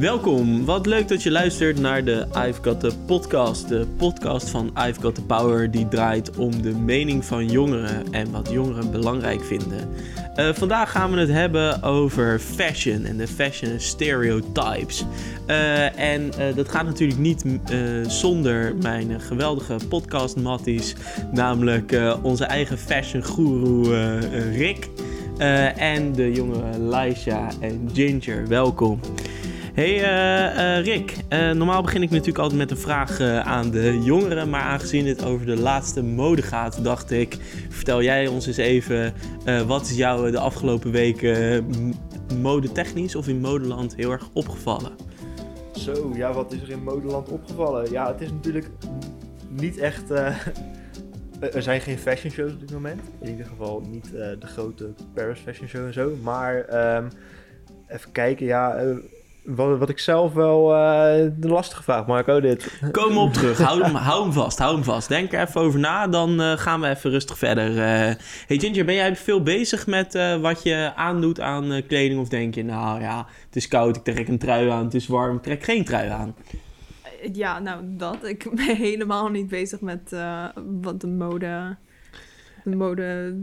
Welkom, wat leuk dat je luistert naar de I've Got The podcast. De podcast van I've Got The Power die draait om de mening van jongeren en wat jongeren belangrijk vinden. Uh, vandaag gaan we het hebben over fashion en de fashion stereotypes. Uh, en uh, dat gaat natuurlijk niet zonder mijn geweldige podcast matties, namelijk onze eigen fashion guru Rick en de jonge Laisha en Ginger. Welkom. Hey uh, uh, Rick, uh, normaal begin ik natuurlijk altijd met een vraag aan de jongeren, maar aangezien het over de laatste mode gaat, dacht ik, vertel jij ons eens even, wat is jou de afgelopen weken modetechnisch of in modeland heel erg opgevallen? Zo, ja, wat is er in modeland opgevallen? Ja, het is natuurlijk niet echt... er zijn geen fashion shows op dit moment. In ieder geval niet de grote Paris Fashion Show en zo. Maar um, even kijken, ja wat, wat ik zelf wel uh, de lastige vraag, Marco, dit. Kom op terug, hou hem, hou hem vast, hou hem vast. Denk er even over na, dan uh, gaan we even rustig verder. Uh, hey Ginger, ben jij veel bezig met wat je aandoet aan kleding? Of denk je, nou ja, het is koud, ik trek een trui aan, het is warm, ik trek geen trui aan? Ja, nou dat. Ik ben helemaal niet bezig met wat de mode de mode,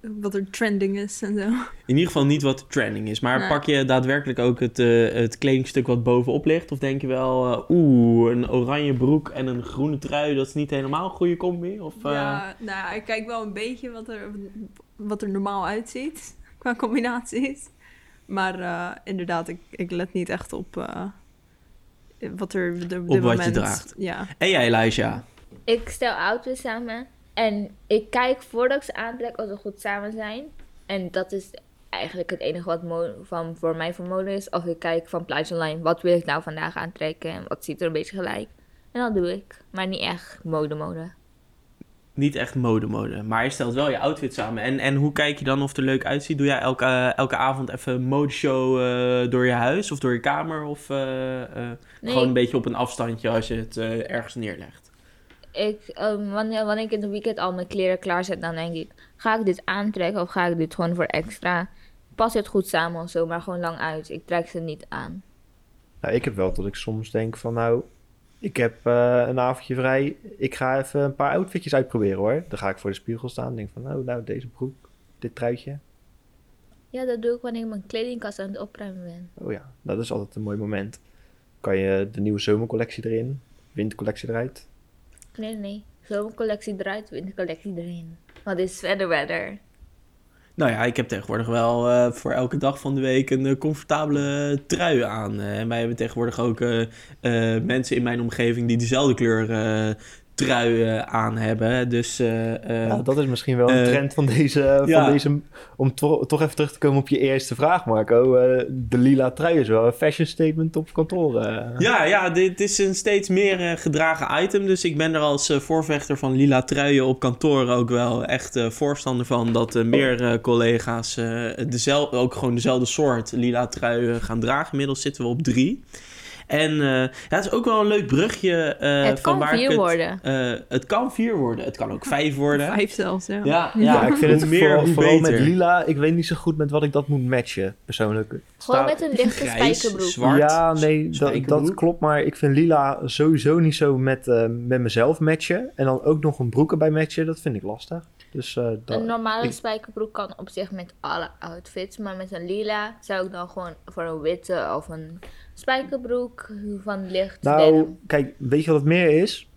wat er trending is en zo. In ieder geval niet wat trending is. Maar pak je daadwerkelijk ook het, uh, het kledingstuk wat bovenop ligt? Of denk je wel, uh, oeh, een oranje broek en een groene trui, dat is niet helemaal een goede combi? Of, uh... Ja, nou, ik kijk wel een beetje wat er, wat er normaal uitziet qua combinaties. Maar inderdaad, ik, ik let niet echt op wat er de, op wat moment... je draagt. Ja. En jij, Elijah? Ik stel auto's samen en ik kijk voordat ik ze aantrek of ze goed samen zijn. En dat is eigenlijk het enige wat van voor mij voor mode is. Of ik kijk van plaatje online, wat wil ik nou vandaag aantrekken en wat ziet er een beetje gelijk. En dat doe ik. Maar niet echt mode mode. Niet echt mode mode. Maar je stelt wel je outfit samen. En, en hoe kijk je dan of het er leuk uitziet? Doe jij elke, elke avond even een modeshow uh, door je huis of door je kamer? Of uh, nee. gewoon een beetje op een afstandje als je het ergens neerlegt? Ik, um, wanneer, wanneer ik in het weekend al mijn kleren klaarzet, dan denk ik: ga ik dit aantrekken of ga ik dit gewoon voor extra? Pas het goed samen of zo, maar gewoon lang uit. Ik trek ze niet aan. Nou, ik heb wel dat ik soms denk van nou, ik heb uh, een avondje vrij. Ik ga even een paar outfitjes uitproberen hoor. Dan ga ik voor de spiegel staan en denk van nou, nou deze broek, dit truitje. Ja, dat doe ik wanneer ik mijn kledingkast aan het opruimen ben. Oh ja, dat is altijd een mooi moment. Kan je de nieuwe zomercollectie erin, wintercollectie eruit. Nee, nee. Zomercollectie eruit, wintercollectie erin. Wat is verder weather? Nou ja, ik heb tegenwoordig wel uh, voor elke dag van de week een uh, comfortabele trui aan. Uh, en wij hebben tegenwoordig ook mensen in mijn omgeving die dezelfde kleur trui aan hebben. Dus, uh, ja, dat is misschien wel een trend van deze, van deze om to toch even terug te komen op je eerste vraag, Marco. de lila trui is wel een fashion statement op kantoor. Ja, ja, dit is een steeds meer gedragen item. Dus ik ben er als voorvechter van lila truien op kantoor ook wel echt voorstander van dat meer collega's dezelfde, ook gewoon dezelfde soort lila trui gaan dragen. Inmiddels zitten we op drie. En uh, ja, het is ook wel een leuk brugje. Uh, het van kan vier het, worden. Uh, het kan vier worden. Het kan ook vijf worden. Vijf zelfs, ja. Ja, ja, ja ik vind het meer, vooral, vooral met lila. Ik weet niet zo goed met wat ik dat moet matchen, persoonlijk. Gewoon met een lichte Grijs, spijkerbroek. Zwart, ja, nee, dat, dat, klopt. Maar ik vind lila sowieso niet zo met, met mezelf matchen. En dan ook nog een broek erbij matchen. Dat vind ik lastig. Dus, uh, dat, een normale ik... spijkerbroek kan op zich met alle outfits. Maar met een lila zou ik dan gewoon voor een witte of een spijkerbroek van licht. Nou, kijk, weet je wat het meer is?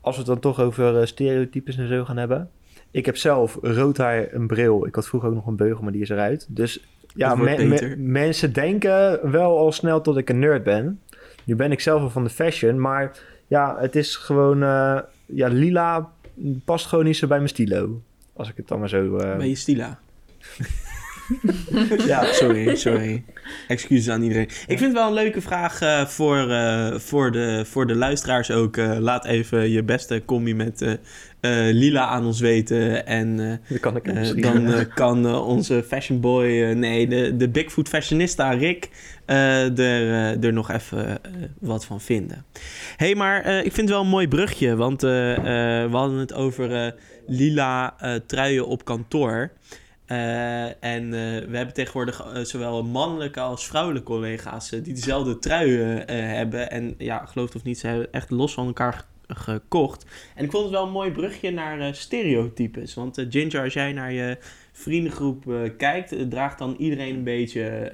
Als we het dan toch over uh, stereotypes en zo gaan hebben. Ik heb zelf rood haar, een bril. Ik had vroeger ook nog een beugel, maar die is eruit. Dus ja, me me mensen denken wel al snel dat ik een nerd ben. Nu ben ik zelf wel van de fashion, maar ja, het is gewoon... Uh, ja, lila past gewoon niet zo bij mijn stilo. Als ik het dan maar zo... Uh... Bij je stila? ja, sorry, sorry. Excuses aan iedereen. Ik vind het wel een leuke vraag uh, voor, uh, voor, de, voor de luisteraars ook. Uh, laat even je beste combi met Lila aan ons weten. En kan ik dan kan onze fashion boy, nee, de, de Bigfoot fashionista Rick, er, er nog even wat van vinden. Hé, hey, maar ik vind het wel een mooi brugje, want we hadden het over lila truien op kantoor. En we hebben tegenwoordig zowel mannelijke als vrouwelijke collega's die dezelfde trui hebben. En ja, geloof het of niet, ze hebben echt los van elkaar gekocht. En ik vond het wel een mooi brugje naar stereotypes. Want Ginger, als jij naar je vriendengroep kijkt, draagt dan iedereen een beetje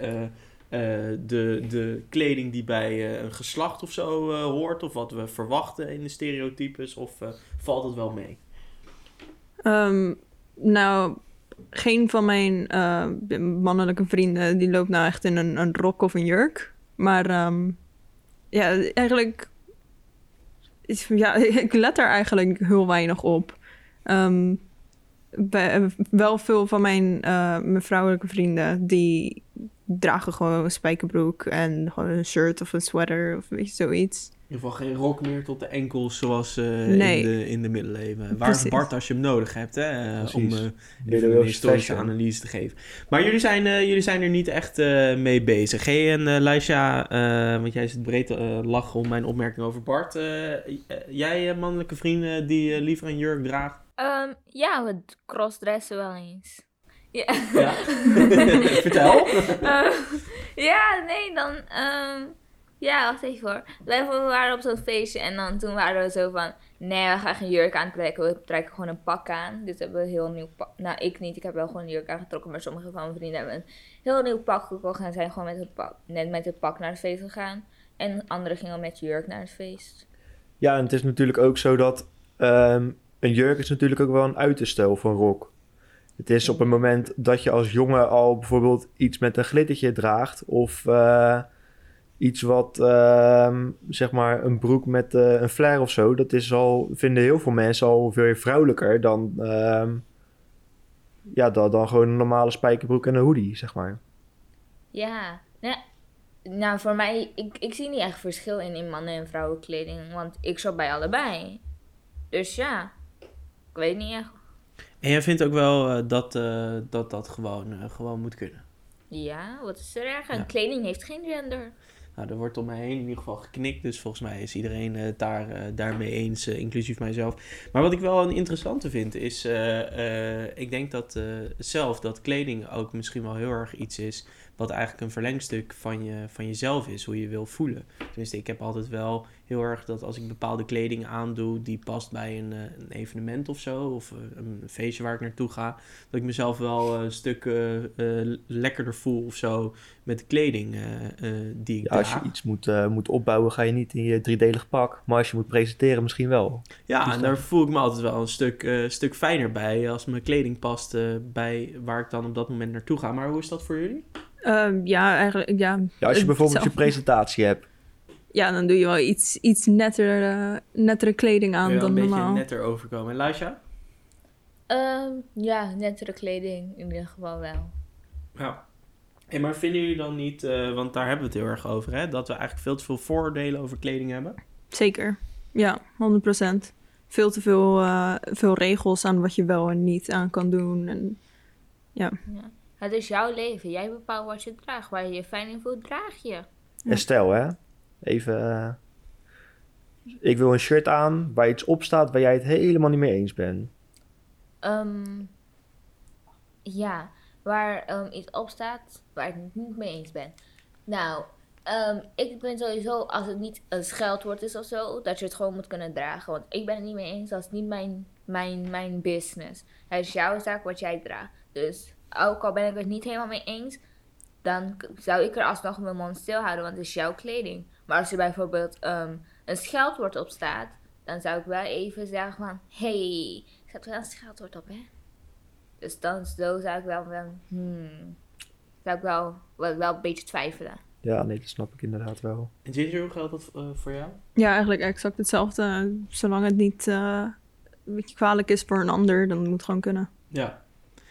de, de kleding die bij een geslacht of zo hoort, of wat we verwachten in de stereotypes, of valt het wel mee? Um, nou, geen van mijn mannelijke vrienden die loopt nou echt in een, een rok of een jurk. Maar um, ja, eigenlijk. Ja, ik let er eigenlijk heel weinig op. Um, bij, wel veel van mijn, mijn vrouwelijke vrienden die dragen gewoon een spijkerbroek en gewoon een shirt of een sweater of weet je, zoiets. In ieder geval geen rok meer tot de enkels zoals uh, in, de, in de middeleeuwen. Waar Precies. Bart als je hem nodig hebt, hè, uh, om uh, een historische analyse te geven. Maar jullie zijn, jullie zijn er niet echt mee bezig. Hey, en Laisha, want jij zit breed lachen om mijn opmerking over Bart. jij mannelijke vrienden die liever een jurk draagt? Um, ja, we crossdressen wel eens. Ja. ja. Vertel. Uh, ja, nee, dan... Um, ja, wacht even hoor. We waren op zo'n feestje en dan toen waren we zo van... Nee, we gaan geen jurk aantrekken. We trekken gewoon een pak aan. Dus hebben we een heel nieuw pak... Nou, ik niet. Ik heb wel gewoon een jurk aangetrokken. Maar sommige van mijn vrienden hebben een heel nieuw pak gekocht. En zijn gewoon met het pak, net met het pak naar het feest gegaan. En anderen gingen met jurk naar het feest. Ja, en het is natuurlijk ook zo dat... Um, een jurk is natuurlijk ook wel een uiterstijl van rok. Het is op een moment dat je als jongen al bijvoorbeeld iets met een glittertje draagt. Of uh, iets wat, uh, zeg maar, een broek met uh, een flare of zo. Dat is al, vinden heel veel mensen al veel vrouwelijker dan, ehm, ja, dan, dan gewoon een normale spijkerbroek en een hoodie, zeg maar. Ja, nou, nou voor mij, ik, ik zie niet echt verschil in, in mannen- en vrouwenkleding. Want ik zat bij allebei. Dus ja, ik weet niet echt en jij vindt ook wel uh, dat, uh, dat dat gewoon, uh, gewoon moet kunnen? Ja, wat is er erg aan? Kleding heeft geen gender. Nou, er wordt om mij heen in ieder geval geknikt. Dus volgens mij is iedereen uh, daar, uh, daarmee eens, uh, inclusief mijzelf. Maar wat ik wel een interessante vind, is... ik denk dat zelf dat kleding ook misschien wel heel erg iets is... wat eigenlijk een verlengstuk van, je, van jezelf is, hoe je wil voelen. Tenminste, ik heb altijd wel heel erg dat als ik bepaalde kleding aandoe die past bij een, eh, een evenement of zo, of eh, een feestje waar ik naartoe ga, dat ik mezelf wel een stuk uh, lekkerder voel of zo met de kleding die ik ja, Als je iets moet, moet opbouwen, ga je niet in je driedelig pak, maar als je moet presenteren, misschien wel. Ja, dus en daar voel ik me altijd wel een stuk, stuk fijner bij als mijn kleding past bij waar ik dan op dat moment naartoe ga. Maar hoe is dat voor jullie? Ehm, ja, eigenlijk ja. ja als je bijvoorbeeld je presentatie hebt ja, dan doe je wel iets, iets netter, uh, nettere kleding aan dan normaal. een beetje netter overkomen. En Laisha? Um, ja, nettere kleding in ieder geval wel. Ja. Hey, maar vinden jullie dan niet, uh, want daar hebben we het heel erg over, hè, dat we eigenlijk veel te veel vooroordelen over kleding hebben? Zeker, ja, 100%. Veel te veel, uh, veel regels aan wat je wel en niet aan kan doen. En, ja. ja. Het is jouw leven. Jij bepaalt wat je draagt. Waar je je fijn in voelt, draag je. En stel, hè, Even. Uh, ik wil een shirt aan waar iets op staat waar jij het helemaal niet mee eens bent. Um, ja, waar um, iets op staat waar ik het niet mee eens ben. Nou, um, ik ben sowieso, als het niet een scheldwoord is of zo, dat je het gewoon moet kunnen dragen. Want ik ben het niet mee eens, dat is niet mijn, mijn, mijn business. Het is jouw zaak wat jij draagt. Dus ook al ben ik het niet helemaal mee eens, dan zou ik er alsnog mijn mond stil houden, want het is jouw kleding. Maar als er bijvoorbeeld um, een scheldwoord op staat, dan zou ik wel even zeggen van... hey, staat er wel een scheldwoord op, hè? Dus dan zo zou ik wel... wel hmm, zou ik wel, wel, wel een beetje twijfelen. Ja, nee, dat snap ik inderdaad wel. En Ginger, hoe geldt dat uh, voor jou? Ja, eigenlijk exact hetzelfde. Zolang het niet uh, een beetje kwalijk is voor een ander, dan moet het gewoon kunnen. Ja.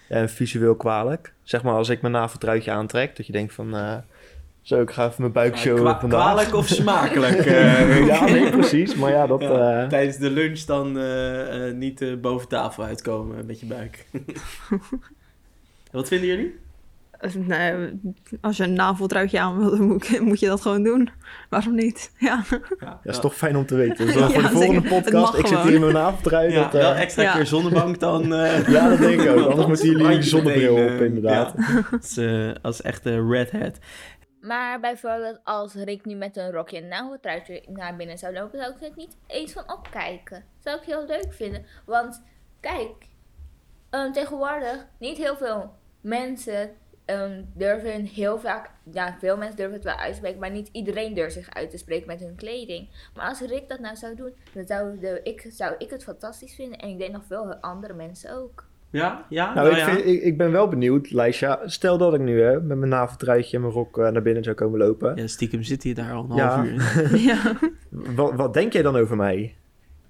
En visueel kwalijk. Zeg maar als ik mijn naveltruitje aantrek, dat je denkt van... Uh, zo, ik ga even mijn buik showen ja, vandaag. Kwalijk of smakelijk? uh, ja, nee, precies. Maar ja, dat... Ja, uh... Tijdens de lunch dan uh, niet boven tafel uitkomen met je buik. Wat vinden jullie? Nee, als je een naveltruitje aan wil, dan moet, moet je dat gewoon doen. Waarom niet? Ja, ja dat is toch fijn om te weten. Dus voor de volgende podcast, ik zit hier in mijn naveltruit. Ja, dat, wel uh, extra keer zonnebank dan. Uh, ja, dat denk ik ook. Anders moeten jullie die zonnebril op, inderdaad. als, als echte red hat. Maar bijvoorbeeld als Rick nu met een rokje en naveltruitje naar binnen zou lopen, zou ik het niet eens van opkijken. Zou ik heel leuk vinden. Want kijk, um, tegenwoordig niet heel veel mensen um, durven heel vaak, ja, veel mensen durven het wel uit te spreken, maar niet iedereen durft zich uit te spreken met hun kleding. Maar als Rick dat nou zou doen, dan zou, de, ik, zou ik het fantastisch vinden en ik denk nog veel andere mensen ook. Ja, ja. Nou, nou ik, vind, ik, ik, ben wel benieuwd, Lijsja. Stel dat ik nu hè, met mijn naveltruitje en mijn rok uh, naar binnen zou komen lopen. Ja, stiekem zit hij daar al een half uur in. ja. Wat, wat denk jij dan over mij?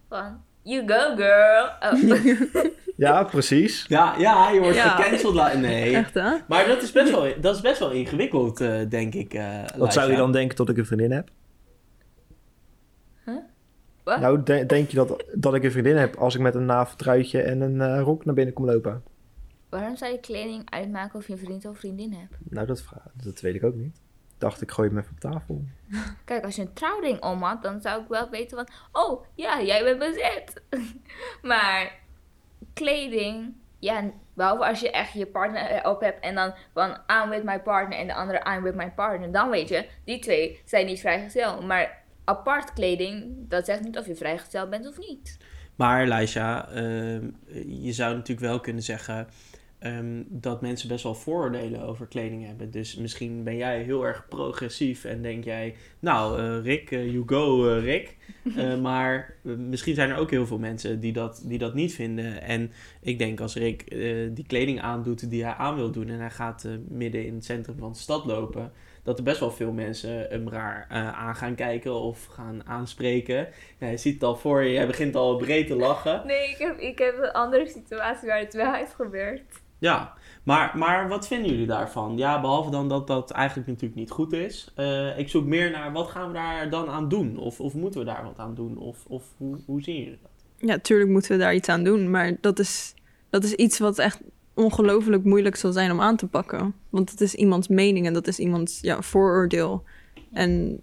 Van, you go girl. Oh. Ja, precies. Ja, ja je wordt ja. gecanceld. Nee. Echt, hè? Maar dat is best wel, dat is best wel ingewikkeld, uh, denk ik. Uh, Wat zou je dan denken tot ik een vriendin heb? Huh? Wat? Nou, de denk je dat, dat ik een vriendin heb als ik met een naveltruitje en een uh, rok naar binnen kom lopen? Waarom zou je kleding uitmaken of je een vriend of vriendin hebt? Nou, dat, dat weet ik ook niet. Dacht ik, gooi hem even op tafel. Kijk, als je een trouwring om had, dan zou ik wel weten van... Oh, ja, jij bent bezet. maar kleding, ja, behalve als je echt je partner op hebt en dan van I'm with my partner en de andere I'm with my partner, dan weet je, die twee zijn niet vrijgezel. Maar apart kleding, dat zegt niet of je vrijgesteld bent of niet. Maar Leisha, uh, je zou natuurlijk wel kunnen zeggen um, dat mensen best wel vooroordelen over kleding hebben. Dus misschien ben jij heel erg progressief en denk jij, nou uh, Rick, uh, you go uh, Rick. maar misschien zijn er ook heel veel mensen die dat, die dat niet vinden. En ik denk als Rick die kleding aandoet die hij aan wil doen en hij gaat midden in het centrum van de stad lopen dat er best wel veel mensen hem raar aan gaan kijken of gaan aanspreken. Ja, je ziet het al voor je, jij begint al breed te lachen. Nee, ik heb, ik heb een andere situatie waar het wel heeft gebeurd. Ja, maar, maar wat vinden jullie daarvan? Ja, behalve dan dat dat eigenlijk natuurlijk niet goed is. Uh, ik zoek meer naar wat gaan we daar dan aan doen? Of, of moeten we daar wat aan doen? Of, of hoe, hoe zien jullie dat? Ja, tuurlijk moeten we daar iets aan doen. Maar dat is, dat is iets wat echt ongelooflijk moeilijk zal zijn om aan te pakken. Want het is iemands mening en dat is iemands ja, vooroordeel. En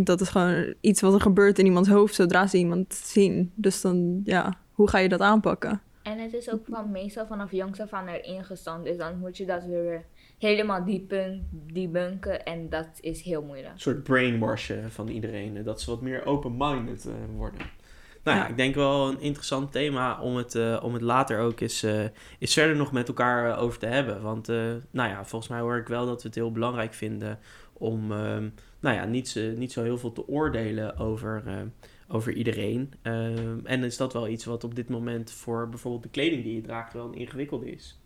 dat is gewoon iets wat er gebeurt in iemands hoofd zodra ze iemand zien. Dus dan, ja, hoe ga je dat aanpakken? En het is ook van meestal vanaf jongs af aan erin gestampt. Dus dan moet je dat weer helemaal diepen, debunken. En dat is heel moeilijk. Een soort brainwashen van iedereen. Dat ze wat meer open-minded uh, worden. Nou ja, ik denk wel een interessant thema om het, uh, om het later ook eens, uh, eens verder nog met elkaar over te hebben. Want nou ja, volgens mij hoor ik wel dat we het heel belangrijk vinden om ehm, nou ja, niet, niet zo heel veel te oordelen over over iedereen. Ehm, en is dat wel iets wat op dit moment voor bijvoorbeeld de kleding die je draagt wel een ingewikkelde is.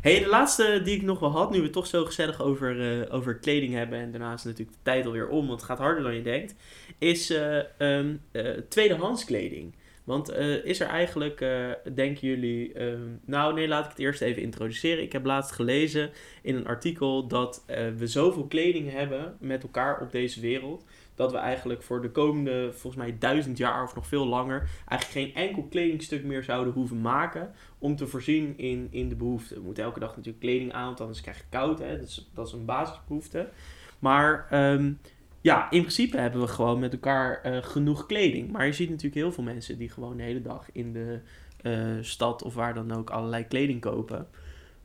Hey, de laatste die ik nog wel had, nu we toch zo gezellig over, uh, over kleding hebben. En daarna is natuurlijk de tijd alweer om, want het gaat harder dan je denkt. Is uh, tweedehands kleding. Want is er eigenlijk, denken jullie. Um, nou, nee, laat ik het eerst even introduceren. Ik heb laatst gelezen in een artikel dat we zoveel kleding hebben met elkaar op deze wereld dat we eigenlijk voor de komende, volgens mij duizend jaar of nog veel langer, eigenlijk geen enkel kledingstuk meer zouden hoeven maken om te voorzien in, in de behoeften. We moeten elke dag natuurlijk kleding aan, want anders krijg je koud. Hè? Dat, is, dat is een basisbehoefte. Maar um, ja, in principe hebben we gewoon met elkaar uh, genoeg kleding. Maar je ziet natuurlijk heel veel mensen die gewoon de hele dag in de uh, stad of waar dan ook allerlei kleding kopen.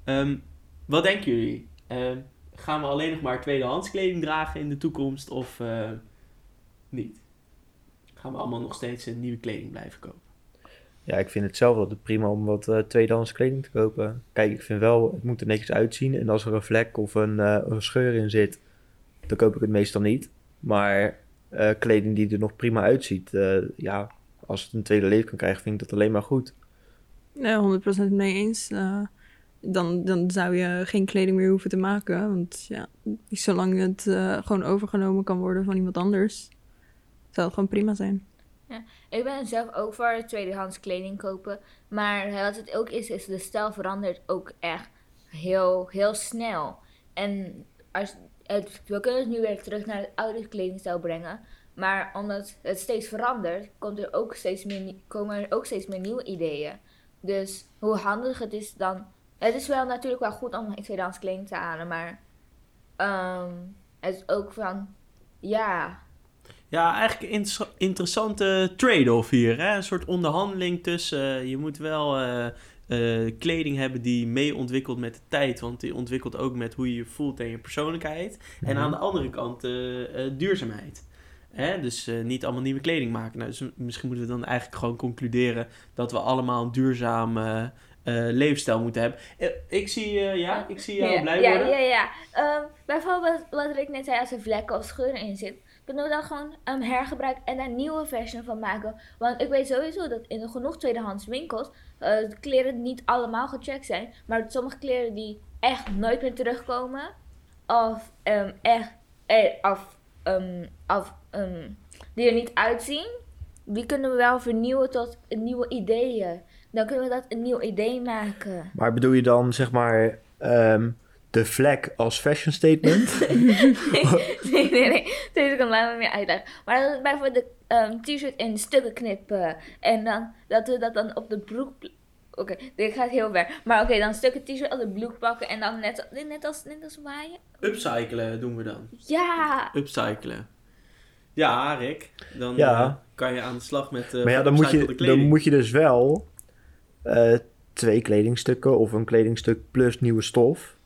Um, wat denken jullie? Uh, gaan we alleen nog maar tweedehands kleding dragen in de toekomst? Of uh, niet. Gaan we allemaal nog steeds een nieuwe kleding blijven kopen. Ja, ik vind het zelf altijd prima om wat uh, tweedehands kleding te kopen. Kijk, ik vind wel, het moet er netjes uitzien. En als er een vlek of een, uh, een scheur in zit, dan koop ik het meestal niet. Maar uh, kleding die er nog prima uitziet, ja, als het een tweede leven kan krijgen, vind ik dat alleen maar goed. Ja, 100% mee eens. dan, dan zou je geen kleding meer hoeven te maken. Want ja, zolang het gewoon overgenomen kan worden van iemand anders, zou gewoon prima zijn. Ja, ik ben zelf ook voor tweedehands kleding kopen. Maar wat het ook is, is de stijl verandert ook echt heel, heel snel. En als, we kunnen het nu weer terug naar het oude kledingstijl brengen. Maar omdat het steeds verandert, komt er ook steeds meer, komen er ook steeds meer nieuwe ideeën. Dus hoe handig het is dan Het is wel natuurlijk wel goed om tweedehands kleding te halen, maar ehm, het is ook van, ja, Ja, eigenlijk een inter- interessante trade-off hier. Hè? Een soort onderhandeling tussen... eh, je moet wel eh, eh, kleding hebben die mee ontwikkelt met de tijd. Want die ontwikkelt ook met hoe je je voelt en je persoonlijkheid. En Mhm. aan de andere kant eh, eh, duurzaamheid. Hè? Dus eh, niet allemaal nieuwe kleding maken. Nou, dus misschien moeten we dan eigenlijk gewoon concluderen... dat we allemaal een duurzame eh, levensstijl moeten hebben. Ik, zie, eh, ja, ik zie jou ja, blij ja, worden. Ja, ja, Ehm, bijvoorbeeld wat Rick net zei, als er vlekken of scheuren in zit, kunnen we dan gewoon um, hergebruiken en daar een nieuwe versie van maken. Want ik weet sowieso dat in genoeg tweedehands winkels de kleren niet allemaal gecheckt zijn, maar sommige kleren die echt nooit meer terugkomen, of ehm, echt, eh, of, ehm, of ehm, die er niet uitzien, die kunnen we wel vernieuwen tot nieuwe ideeën. Dan kunnen we dat een nieuw idee maken. Maar bedoel je dan zeg maar ehm, de vlek als fashion statement? nee, nee, nee. Deze kan laat me meer uitleggen. Maar dat we bijvoorbeeld de ehm, t-shirt in stukken knippen. En dan dat we dat dan op de broek. Oké, dit gaat heel ver. Maar oké, dan stukken t-shirt op de broek pakken. En dan net, net, als, net als waaien. Upcyclen doen we dan. Ja! Upcyclen. Ja, Rick. Dan Ja. eh, kan je aan de slag met eh maar ja, dan moet, je, dan moet je dus wel eh, twee kledingstukken of een kledingstuk plus nieuwe stof.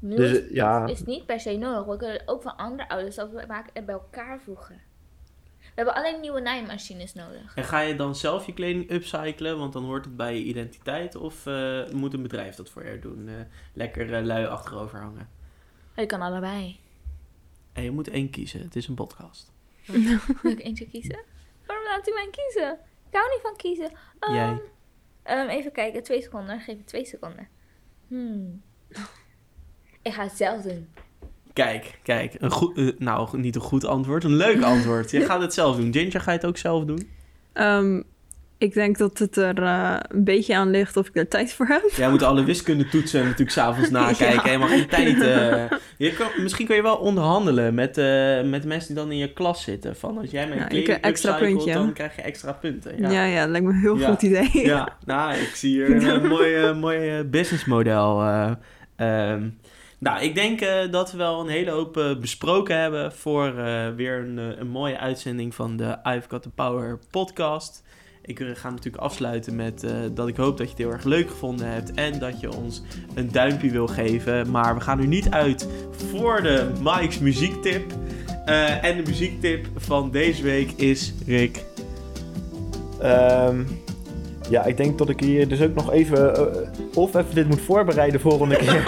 Nu Dus, is, eh, ja. is niet per se nodig. We kunnen het ook van andere ouders zelf maken en bij elkaar voegen. We hebben alleen nieuwe naaimachines nodig. En ga je dan zelf je kleding upcyclen, want dan hoort het bij je identiteit? Of eh, moet een bedrijf dat voor je doen? Eh, lekker lui achterover hangen. Je kan allebei. En je moet één kiezen. Het is een podcast. Wil ik eentje kiezen? Waarom laat u mij kiezen? Ik hou niet van kiezen. Ehm, Jij. ehm, even kijken, twee seconden. Geef het twee seconden. Hmm. Ik ga het zelf doen. Kijk, kijk. Een goed, eh, nou, niet een goed antwoord. Een leuk antwoord. Je gaat het zelf doen. Ginger, ga je het ook zelf doen? Ehm, ik denk dat het er eh, een beetje aan ligt of ik er tijd voor heb. Jij moet alle wiskundetoetsen natuurlijk s'avonds nakijken. Ja. Helemaal geen tijd. eh. je kan, misschien kun je wel onderhandelen met, eh, met de mensen die dan in je klas zitten. Van als jij mijn Ja, eh, extra puntje. dan krijg je extra punten. Ja, ja, dat lijkt me een heel Ja. goed idee. Ja, nou, ik zie hier een mooi, mooi businessmodel. eh. Nou, ik denk eh, dat we wel een hele hoop eh, besproken hebben voor eh, weer een, een mooie uitzending van de I've Got The Power podcast. Ik ga natuurlijk afsluiten met dat ik hoop dat je het heel erg leuk gevonden hebt en dat je ons een duimpje wil geven. Maar we gaan nu niet uit voor de Mike's muziektip. En de muziektip van deze week is Rick. Ehm, ja, ik denk dat ik hier dus ook nog even, eh, of even dit moet voorbereiden volgende keer.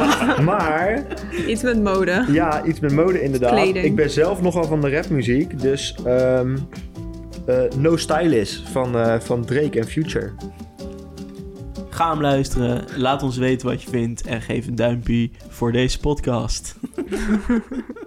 maar Iets met mode. ja, iets met mode inderdaad. Kleding. Ik ben zelf nogal van de rapmuziek, dus ehm, eh, No Stylist van, eh, van Drake en Future. Ga hem luisteren, laat ons weten wat je vindt en geef een duimpje voor deze podcast.